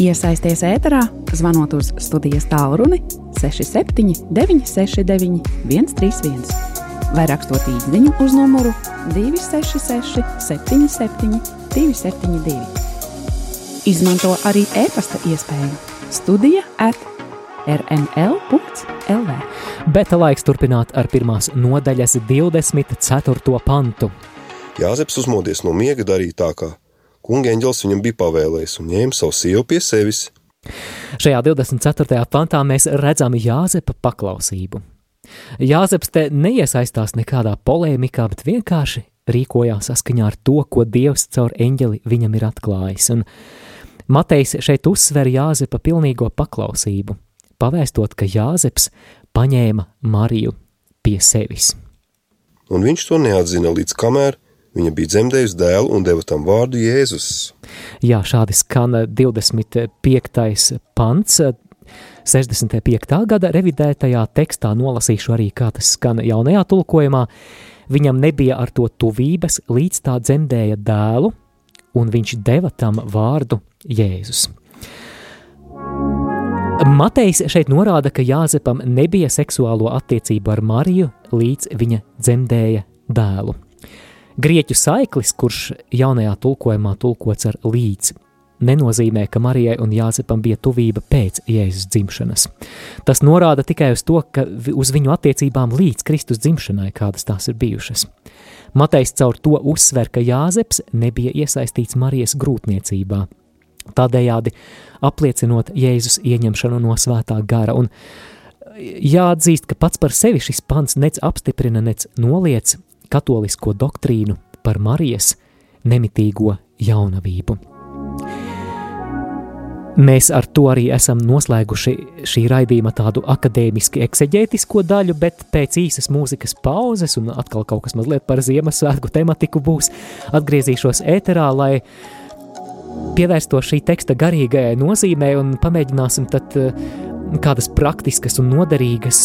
Iesaisties ēterā, zvanot uz studijas tālruni 67 969 131 vai rakstot īsiņu uz numuru 266 77 272. Izmanto arī e-pasta iespēju Studija at rml.lv. Bet laiks turpināt ar pirmās nodaļas 24. pantu. Jāzeps uzmodies no miega darīja eņģels viņam bija pavēlējis un ņēma savu sievu pie sevis. Šajā 24. pantā mēs redzam Jāzepa paklausību. Jāzeps te neiesaistās nekādā polēmikā, bet vienkārši rīkojās saskaņā ar to, ko Dievs caur eņģeli viņam ir atklājis. Un Matejs šeit uzsver Jāzepa pilnīgo paklausību, pavēstot, ka Jāzeps paņēma Mariju pie sevis. Un viņš to neatzina līdz kamēr viņa bija dzemdējusi dēlu un deva tam vārdu Jēzus. Jā, šādi skan 25. pants. 65. gada revidētajā tekstā nolasīšu arī, kā tas skan jaunajā tulkojumā. Viņam nebija ar to tuvības, līdz tā dzemdēja dēlu, un viņš deva tam vārdu Jēzus. Matejs šeit norāda, ka Jāzepam nebija seksuālo attiecību ar Mariju, līdz viņa dzemdēja dēlu. Grieķu saiklis, kurš jaunajā tulkojumā tulkots ar līdz, nenozīmē, ka Marijai un Jāzepam bija tuvība pēc Jēzus dzimšanas. Tas norāda tikai uz to, ka uz viņu attiecībām līdz Kristus dzimšanai, kādas tās ir bijušas. Matejs caur to uzsver, ka Jāzeps nebija iesaistīts Marijas grūtniecībā, tādējādi apliecinot Jēzus ieņemšanu no svētā gara. Un jāatzīst, ka pats par sevi šis pants nec apstiprina, nec noliec katolisko doktrīnu par Marijas nemitīgo jaunavību. Mēs ar to arī esam noslēguši šī raidījuma tādu akadēmiski ekseģētisko daļu, bet pēc īsas mūzikas pauzes un atkal kaut kas mazliet par Ziemassvētku tematiku būs, atgriezīšos ēterā, lai pievērstos šī teksta garīgajai nozīmē un pamēģināsim tad eh, kādas praktiskas un noderīgas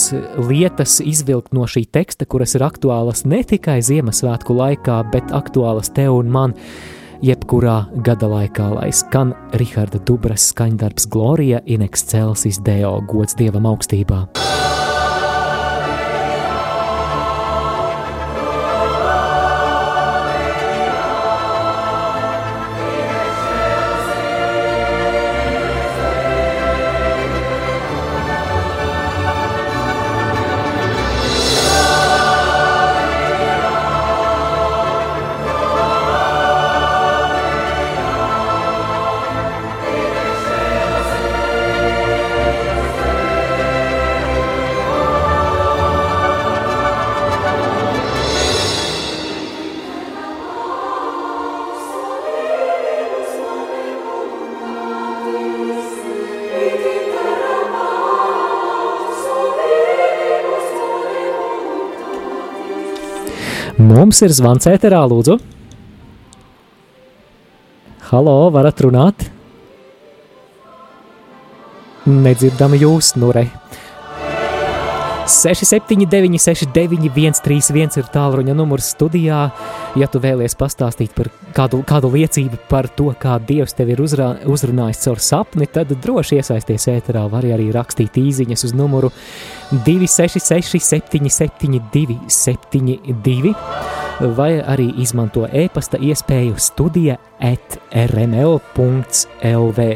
lietas izvilkt no šī teksta, kuras ir aktuālas ne tikai Ziemassvētku laikā, bet aktuālas tev un man jebkurā gada laikā, lai skan Riharda Dubras skaņdarbs Glorija in excelsis Deo gods Dievam augstībā. Mums ir zvans ēterā, lūdzu. Halo, varat runāt? Nedzirdam jūs, nu re. 679, 691, 131 ir tālruņa numurs studijā. Ja tu vēlies pastāstīt par kādu, kādu liecību par to, kā Dievs tevi ir uzrā, uzrunājis caur sapni, tad droši iesaisties ēterā. Var arī rakstīt īsiņas uz numuru 266, 772, 72, vai arī izmanto e-pasta iespēju studija at rml.lv.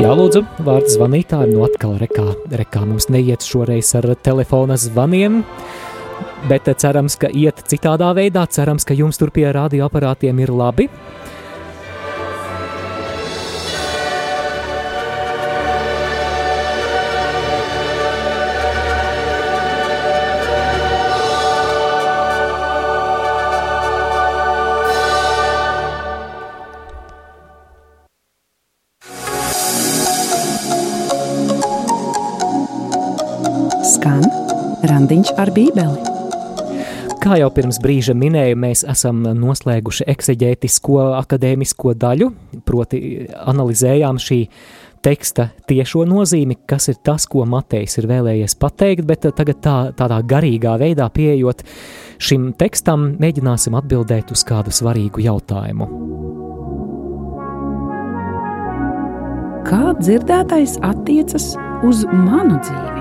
Jā, lūdzu, vārds zvanītājiem, no atkal rekā, rekā mums neiet šoreiz ar telefona zvaniem, bet cerams, ka iet citādā veidā, cerams, ka jums tur pie radioaparātiem ir labi. Randiņš ar Bībeli. Kā jau pirms brīža minēju, mēs esam noslēguši ekseģētisko akadēmisko daļu, proti analizējām šī teksta tiešo nozīmi, kas ir tas, ko Matejs ir vēlējies pateikt, bet tagad tā, tādā garīgā veidā pieejot šim tekstam, mēģināsim atbildēt uz kādu svarīgu jautājumu. Kā dzirdētais attiecas uz manu dzīvi?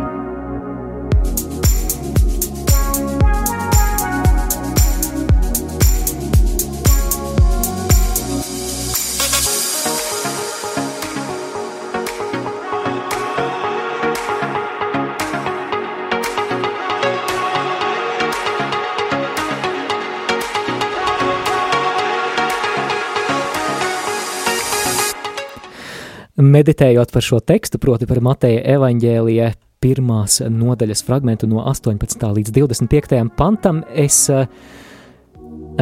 Meditējot par šo tekstu, proti par Mateja evaņģēlija pirmās nodaļas fragmentu no 18. līdz 25. pantam, es eh,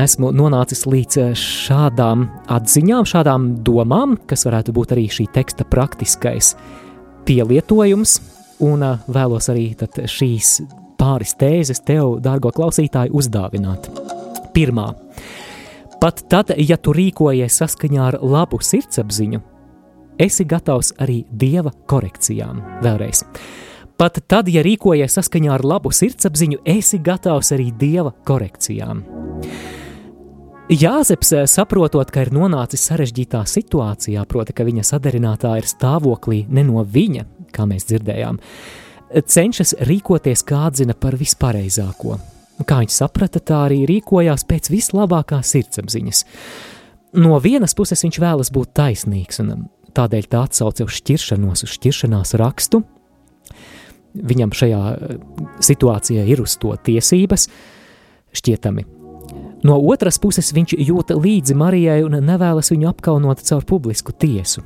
esmu nonācis līdz eh, šādām atziņām, šādām domām, kas varētu būt arī šī teksta praktiskais pielietojums, un eh, vēlos arī šīs pāris tēzes tev, dārgo klausītāju, uzdāvināt. Pirmā. Pat tad, ja tu rīkojies saskaņā ar labu sirdsapziņu, esi gatavs arī dieva korekcijām. Vēlreiz. Pat tad, ja rīkojies saskaņā ar labu sirdsapziņu, esi gatavs arī dieva korekcijām. Jāzeps, eh, saprotot, ka ir nonācis sarežģītā situācijā, proti, ka viņa sadarinātā ir stāvoklī ne no viņa, kā mēs dzirdējām, cenšas rīkoties kā atzina par vispareizāko. Kā viņš saprata, tā arī rīkojās pēc vislabākās sirdsapziņas. No vienas puses viņš vēlas būt taisnīgs un tādēļ tā atsauce uz šķiršanos, uz šķiršanās rakstu. Viņam šajā eh, situācijā ir uz to tiesības, šķietami. No otras puses, viņš jūt līdzi Marijai un nevēlas viņu apkaunot caur publisku tiesu.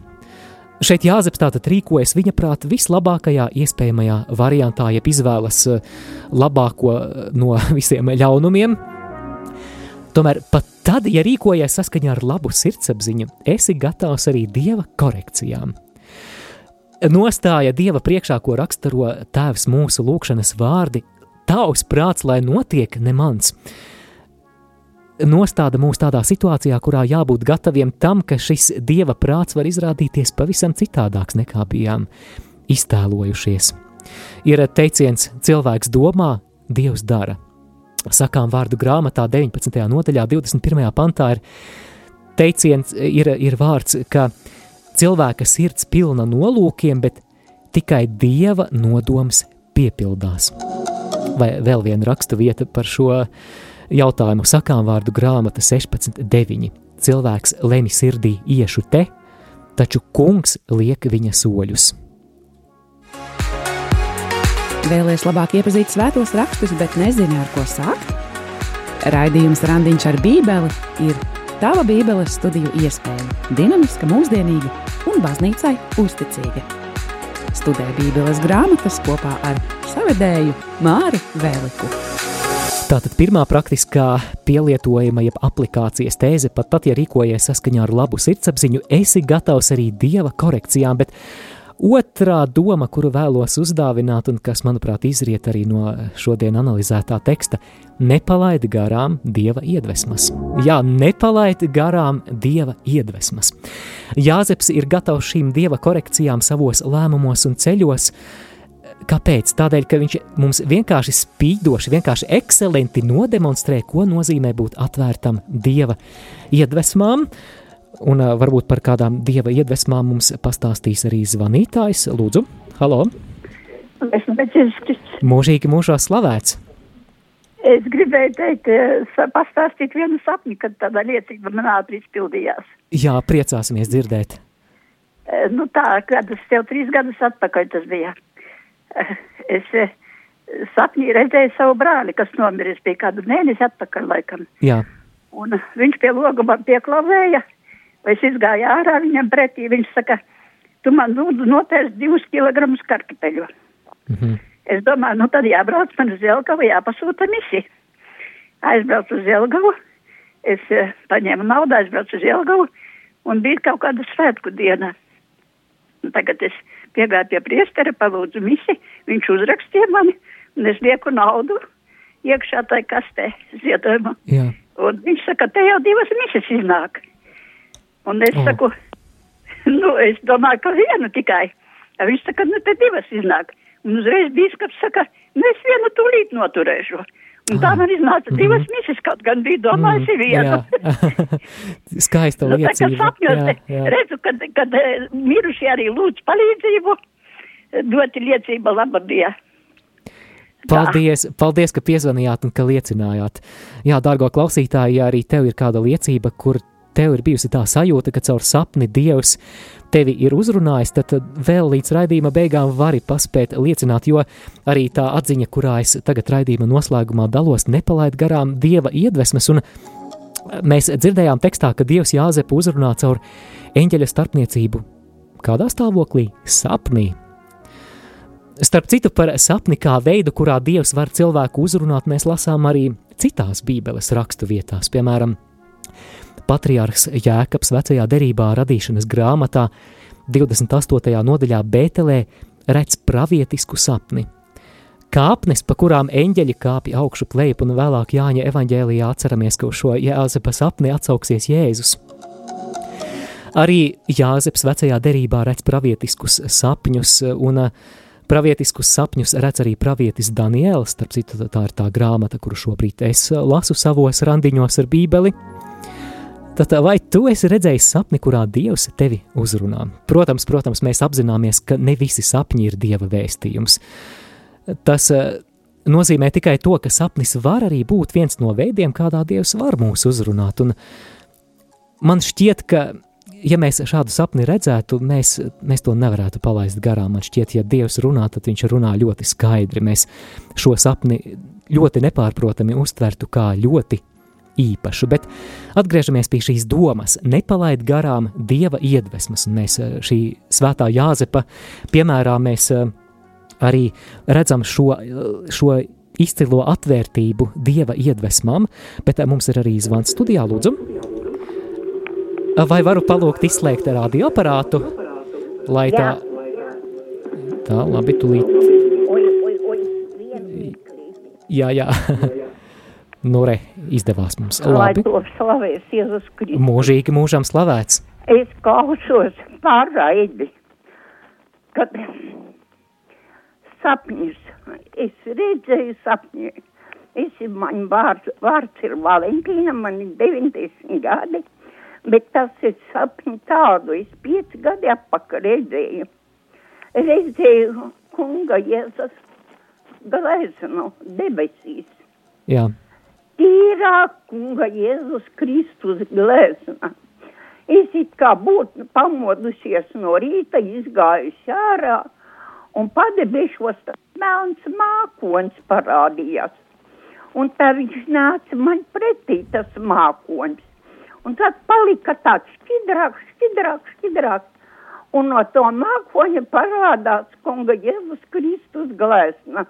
Šeit Jāzeps tātad rīkojas viņa prāta vislabākajā iespējamajā variantā, jeb izvēlas eh, labāko eh, no visiem ļaunumiem, Tomēr pat tad, ja rīkojies saskaņā ar labu sirdsapziņu, esi gatavs arī dieva korekcijām. Nostāja dieva priekšā, ko raksturo tēvs mūsu lūgšanas vārdi, tavs prāts, lai notiek ne mans. Nostāda mūs tādā situācijā, kurā jābūt gataviem tam, ka šis dieva prāts var izrādīties pavisam citādāks nekā bijām iztēlojušies. Ir teiciens, cilvēks domā, dievs dara sakām vārdu grāmatā 19. nodaļā, 21. pantā ir teiciens, ir, ir vārds, ka cilvēka sirds pilna nolūkiem, bet tikai dieva nodoms piepildās. Vai vēl viena rakstu vieta par šo jautājumu sakām vārdu grāmata 16.9. Cilvēks lemj sirdī iešu te, taču kungs liek viņa soļus. Vēlēs labāk iepazīt svētos rakstus, bet nezini, ar ko sākt? Raidījums Randiņš ar Bībeli ir tava Bībeles studiju iespēja. Dinamiska, mūsdienīga un baznīcai uzticīga. Studē Bībeles grāmatas kopā ar savedēju Māri Vēliku. Tātad pirmā praktiskā pielietojama, jeb aplikācijas tēze, pat tad, ja rīkojies saskaņā ar labu sirdsapziņu, esi gatavs arī dieva korekcijām, bet Otrā doma, kuru vēlos uzdāvināt, un kas, manuprāt, izriet arī no šodien analizētā teksta, nepalaid garām dieva iedvesmas. Jā, nepalaid garām dieva iedvesmas. Jāzeps ir gatavs šīm dieva korekcijām savos lēmumos un ceļos. Kāpēc? Tādēļ, ka viņš mums vienkārši spīdoši, vienkārši ekscelenti nodemonstrē, ko nozīmē būt atvērtam dieva iedvesmām. Uh, Un uh, varbūt par kādām dieva iedvesmām mums pastāstīs arī zvanītājs. Lūdzu, halo! Mūžīgi mūžā slavēts! Es gribēju teikt, pastāstīt vienu sapni, kad tāda liecība man ātri izpildījās. Jā, priecāsimies dzirdēt. Eh, Nu tā, kad tas jau trīs gadus atpakaļ tas bija. Eh, Es eh, sapnī redzēju savu brāli, kas nomiris bija kādu mēnesi atpakaļ laikam. Jā, Un viņš pie loga man pieklavēja, es izgāju ārā viņam pretī. Viņš saka, tu man lūdzu nopērst divus kilogramus kartupeļu. mhm. Es domāju, nu tad jābrauc man uz Jelgavu, jāpasūta misija. Aizbraucu uz Jelgavu, es eh, paņēmu naudu, aizbraucu uz Jelgavu un bija kaut kāda svētku diena. Tagad es piegāju pie priestera, palūdzu misi, viņš uzrakstīja mani un es lieku naudu iekšā tai kastē ziedojumu. jā. Un viņš saka, te jau divas mises iznāk. Un es oh. saku, nu, es domāju, ka viena tikai. A viņš saka, nu, te divas iznāk. Un uzreiz bīskaps saka, nu, es vienu tūlīt noturēšu. Un tā Ah. man iznāca divas mises, kaut gan bija domājis mm, vienu. Skaista Nu, tā kā sapņos Jā, jā. redzu, kad, kad eh, mirušie arī lūdz palīdzību, doti liecība laba bija. Paldies, paldies, ka piezvanījāt un ka liecinājāt. Jā, dārgo klausītāji, ja arī tev ir kāda liecība, kur tev ir bijusi tā sajūta, ka caur sapni Dievs tevi ir uzrunājis, tad vēl līdz raidījuma beigām vari paspēt liecināt, jo arī tā atziņa, kurā es tagad raidījuma noslēgumā dalos, nepalaid garām Dieva iedvesmas, un mēs dzirdējām tekstā, ka Dievs Jāzepu uzrunā caur eņģeļa starpniecību. Kādā stāvoklī? Sapnī. Starp citu, par sapni kā veidu, kurā Dievs var cilvēku uzrunāt, mēs lasām arī citās Bībeles rakstu vietās. Piemēram, Patriarhs Jēkabs vecajā derībā radīšanas grāmatā 28. nodaļā Bētelē redz pravietisku sapni. Kāpnes, pa kurām eņģeļi kāpj augšu plejup, un vēlāk Jāņa evanģēlijā atceramies, ka uz šo Jāzepa sapni atsauksies Jēzus. Arī Jāzeps vecajā derībā redz pravietiskus sapņus, un uh, pravietiskus sapņus redz arī pravietis Daniels. Starp citu, tā ir tā grāmata, kuru šobrīd es lasu savos randiņos ar Bībeli. Tad vai tu esi redzējis sapni, kurā Dievs tevi uzrunā? Protams, protams, mēs apzināmies, ka ne visi sapņi ir Dieva vēstījums. Tas uh, nozīmē tikai to, ka sapnis var arī būt viens no veidiem, kādā Dievs var mūs uzrunāt. Un man šķiet, ka ja mēs šādu sapni redzētu, mēs, mēs to nevarētu palaist garām. Man šķiet, ja Dievs runā, tad viņš runā ļoti skaidri. Mēs šo sapni ļoti nepārprotami uztvertu kā ļoti īpašu. Bet atgriežamies pie šīs domas, nepalaid garām Dieva iedvesmas. Un mēs eh, šī svētā Jāzepa piemērā mēs eh, arī redzam šo, eh, šo izcilo atvērtību Dieva iedvesmām, bet mums ir arī zvans studijā, lūdzu. Vai varu palūgt izslēgt radioaparātu, lai tā... Tā, labi, tūlīt. Jā, jā. Nu, re, izdevās mums. Lai Labi. to slavēs Jēzus Kristus. Mūžīgi mūžam slavēts. Es klausos pārraidi, kad sapņus, es redzēju sapņu. Es, man vārds, vārds ir Valentīna, man ir 90 gadi, bet tas ir sapņi tādu, es 5 gadi apakaļ redzēju. Redzēju kunga Jēzus gleznu debesīs. Jā, tīrā kunga Jēzus Kristus glezna. Es it kā būtu pamodusies no rīta, izgājusi ārā, un padebešos tas melns mākonis parādījās. Un tā viņš nāca man pretī, tas mākonis. Un tad palika tāds šķidrāks, šķidrāks, šķidrāks. Un no to mākoņa parādās kunga Jēzus Kristus glezna.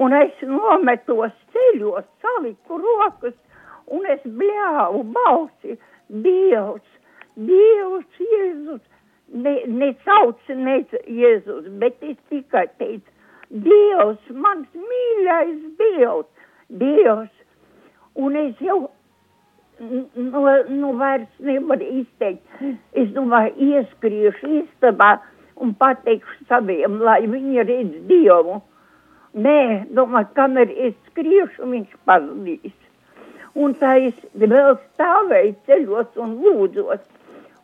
Un es nometos ceļos, saliku rokas, un es bļāvu balsi. Dievs, Dievs, Jēzus. Ne, ne sauc ne Jēzus, bet es tikai teicu, Dievs, mans mīļais Dievs, Dievs. Un es jau nu, nu vairs nevaru izteikt. Es domāju, ieskriešu istabā un pateikšu saviem, lai viņi redz Dievu. Nē, domāju, kamēr es skriešu, viņš pazudīs. Un tā es vēl stāvēju ceļos un lūdzos.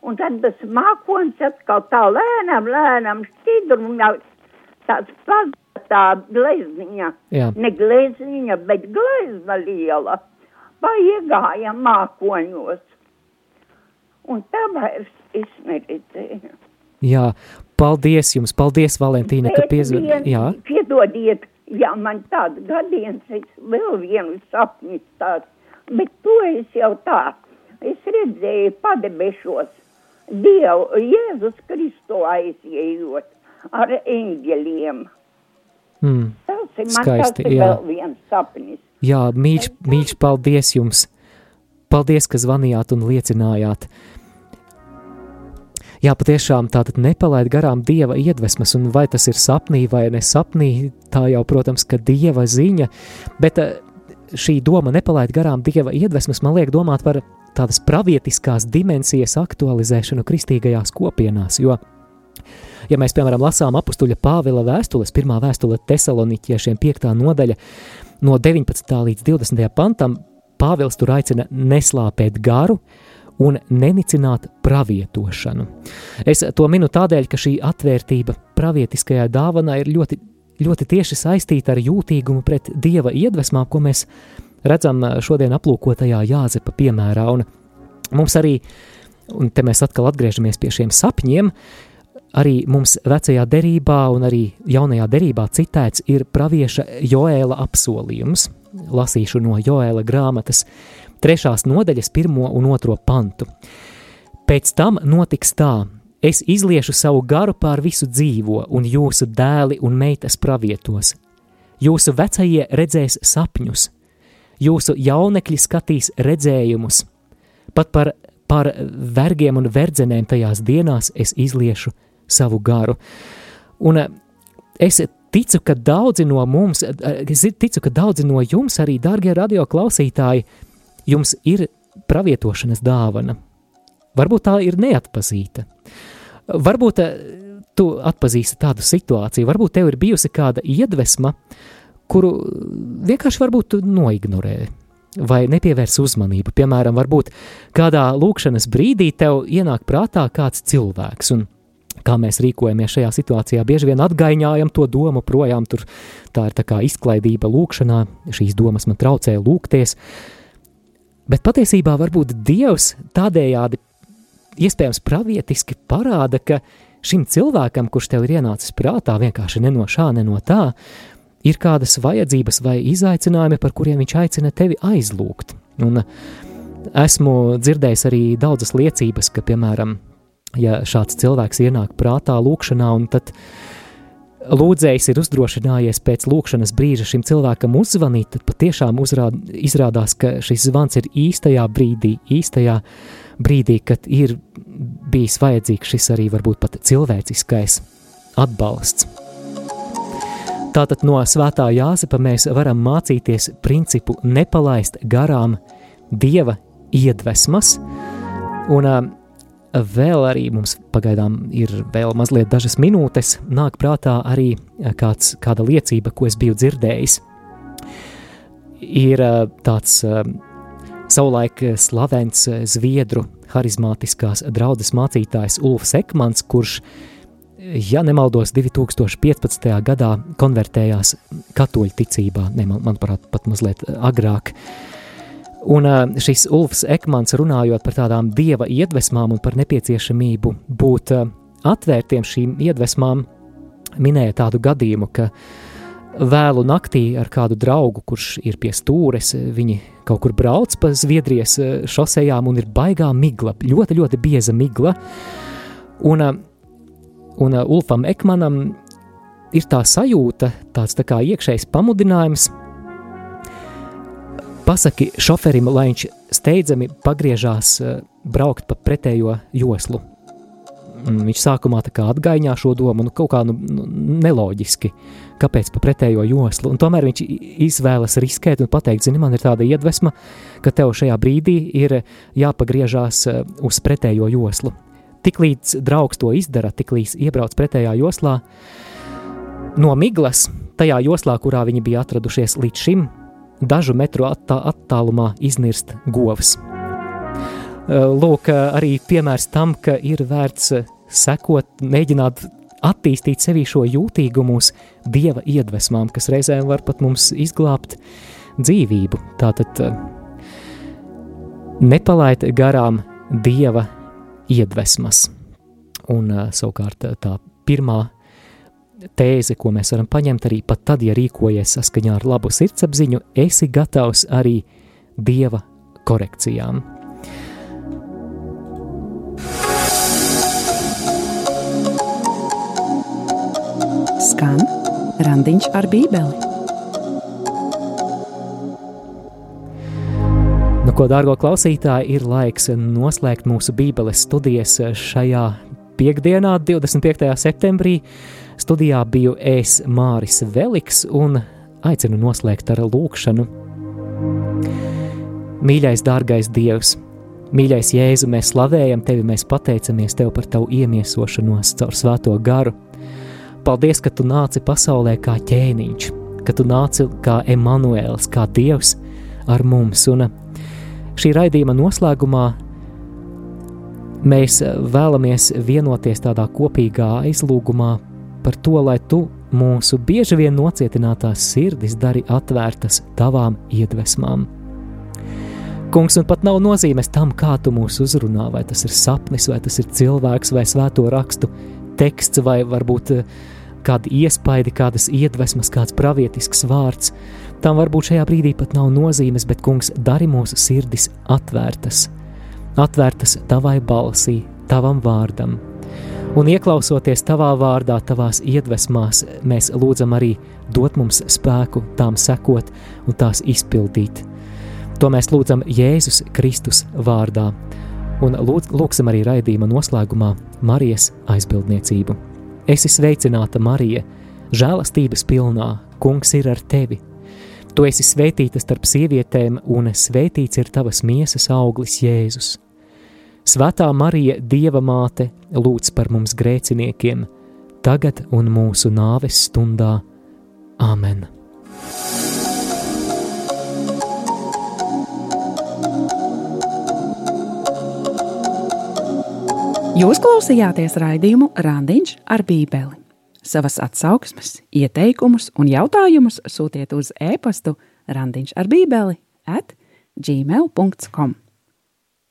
Un tad tas mākonis atkal tā lēnām, lēnām šķidru un jau tāds pazuda tā glezniņa. jā. Ne glezniņa, bet glezna liela. Paiegāja mākoņos. Un tā vairs es neredzēju. Jā, paldies jums, paldies, Valentīna, ka piezvanījāt. Jā, piedodiet, ja man tāds gadiens, es vēl vienu sapņu tāds, bet to es jau tā, es redzēju padebešos Dievu, Jēzus Kristu aizjējot ar eņģeļiem. mm, Tas ir man Skaisti, tas ir jā. vēl viens sapnis. jā mīļš, mīļš, paldies jums! Paldies, ka zvanījāt un liecinājāt! Jā, patiešām tātad nepalaid garām dieva iedvesmas, un vai tas ir sapnī vai nesapnī, tā jau, protams, ka dieva ziņa, bet eh, šī doma nepalaid garām dieva iedvesmas man liek domāt par tādas pravietiskās dimensijas aktualizēšanu kristīgajās kopienās, jo, ja mēs, piemēram, lasām apustuļa Pāvila vēstules, pirmā vēstule tesaloniķiešiem, piektā nodaļa, no 19. līdz 20. pantam, Pāvils tur aicina neslāpēt garu un nenicināt pravietošanu. Es to minu tādēļ, ka šī atvērtība pravietiskajai dāvanai ir ļoti, ļoti tieši saistīta ar jūtīgumu pret dieva iedvesmām, ko mēs redzam šodien aplūkotajā Jāzepa piemērā. Un mums arī, un te mēs atkal atgriežamies pie šiem sapņiem, arī mums vecajā derībā un arī jaunajā derībā citēts ir pravieša Joēla apsolījums. Lasīšu no Joēla grāmatas trešās nodaļas pirmo un otro pantu. Pēc tam notiks tā, es izliešu savu garu pār visu dzīvo, un jūsu dēli un meitas pravietos. Jūsu vecie redzēs sapņus, jūsu jaunekļi skatīs redzējumus. Pat par, par vergiem un verdzenēm tajās dienās es izliešu savu garu. Un eh, es ticu, ka daudzi no mums, eh, es ticu, ka daudzi no jums, arī darbie radio klausītāji, jums ir pravietošanas dāvana. Varbūt tā ir neatpazīta. Varbūt eh, tu atpazīsti tādu situāciju, varbūt tev ir bijusi kāda iedvesma, kuru vienkārši varbūt tu noignorē vai nepievērs uzmanību. Piemēram, varbūt kādā lūkšanas brīdī tev ienāk prātā kāds cilvēks, un kā mēs rīkojamies šajā situācijā, bieži vien atgaiņājam to domu projām, tur tā ir tā kā izklaidība lūkšanā, šīs domas man traucē lūgties, bet patiesībā varbūt Dievs tādējādi iespējams pravietiski parāda, ka šim cilvēkam, kurš tev ir ienācis prātā vienkārši ne no šā, ne no tā, ir kādas vajadzības vai izaicinājumi, par kuriem viņš aicina tevi aizlūgt. Un esmu dzirdējis arī daudzas liecības, ka, piemēram, ja šāds cilvēks ienāk prātā lūkšanā, un tad lūdzējs ir uzdrošinājies pēc lūkšanas brīža šim cilvēkam uzzvanīt, tad patiešām uzrād, izrādās, ka šis zvans ir īstajā brīdī, īstajā brīdī, kad ir bijis vajadzīgs šis arī varbūt pat cilvēciskais atbalsts. Tātad no svētā Jāzepa mēs varam mācīties principu nepalaist garām dieva iedvesmas, un vēl arī mums pagaidām ir vēl mazliet dažas minūtes, nāk prātā arī kāds, kāda liecība, ko es biju dzirdējis. Ir uh, tāds uh, savulaik slavens zviedru harizmātiskās draudzes mācītājs Ulfs Ekmans, kurš ja nemaldos, 2015. gadā konvertējās katoļu ticībā, ne, man, manuprāt, pat mazliet agrāk. Un šis Ulfs Ekmans runājot par tādām dieva iedvesmām un par nepieciešamību būt atvērtiem šīm iedvesmām, minēja tādu gadījumu, ka vēlu naktī ar kādu draugu, kurš ir pie stūres, viņi kaut kur brauc pa Zviedrijas šosejām un ir baigā migla, ļoti, ļoti bieza migla. Un Un Ulfam Ekmanam ir tā sajūta, tāds tā kā iekšējs pamudinājums. Pasaki šoferim, lai viņš steidzami pagriežās uh, braukt pa pretējo joslu. Un viņš sākumā tā kā atgaiņā šo domu, nu kaut kā nu, nu, neloģiski, kāpēc pa pretējo joslu. Un tomēr viņš izvēlas riskēt un pateikt, zini, man ir tāda iedvesma, ka tev šajā brīdī ir jāpagriežās uh, uz pretējo joslu. Tiklīdz draugs to izdara, tiklīdz iebrauc pretējā joslā, no miglas, tajā joslā, kurā viņi bija atradušies līdz šim, dažu metru attā, attālumā iznirst govs. Lūk, arī piemērs tam, ka ir vērts sekot, mēģināt attīstīt sevī šo jūtīgumu uz dieva iedvesmām, kas reizēm var pat mums izglābt dzīvību. Tātad nepalaid garām dieva iedvesmas. Un savukārt tā pirmā tēze, ko mēs varam paņemt arī pat tad, ja rīkojies saskaņā ar labu sirdsapziņu, esi gatavs arī dieva korekcijām. Skan randiņš ar bībeli. Nu, ko, dārgo klausītāji, ir laiks noslēgt mūsu Bībeles studijas šajā piekdienā, 25. septembrī. Studijā biju es Māris Veliks un aicinu noslēgt ar lūkšanu. Mīļais, dārgais Dievs, mīļais Jēzu, mēs slavējam Tevi, mēs pateicamies Tev par Tavu iemiesošanos caur Svēto garu. Paldies, ka Tu nāci pasaulē kā ķēniņš, ka Tu nāci kā Emanuēls, kā Dievs ar mums. Un šī raidījuma noslēgumā mēs vēlamies vienoties tādā kopīgā aizlūgumā par to, lai tu mūsu bieži vien nocietinātās sirdis dari atvērtas tavām iedvesmām. Kungs, un pat nav nozīmes tam, kā tu mūs uzrunā, vai tas ir sapnis, vai tas ir cilvēks, vai svēto rakstu teksts, vai varbūt eh, kāda iespaidi, kādas iedvesmas, kāds pravietisks vārds. Tam varbūt šajā brīdī pat nav nozīmes, bet, kungs, dari mūsu sirdis atvērtas, atvērtas tavai balsī, tavam vārdam, Un ieklausoties tavā vārdā, tavās iedvesmās, mēs lūdzam arī dot mums spēku tām sekot un tās izpildīt. To mēs lūdzam Jēzus Kristus vārdā, un lūdz, lūksim arī raidījuma noslēgumā Marijas aizbildniecību. Esi sveicināta, Marija, žēlastības pilnā, Kungs ir ar tevi. Tu esi svētīta starp sievietēm, un svētīts ir tavas miesas auglis Jēzus. Svētā Marija, Dieva māte, lūdz par mums grēciniekiem, tagad un mūsu nāves stundā. Āmen! Jūs klausījāties raidījumu Randiņš ar Bībeli. Savas atsauksmes, ieteikumus un jautājumus sūtiet uz e-pastu Randiņš ar Bībeli at gmail.com.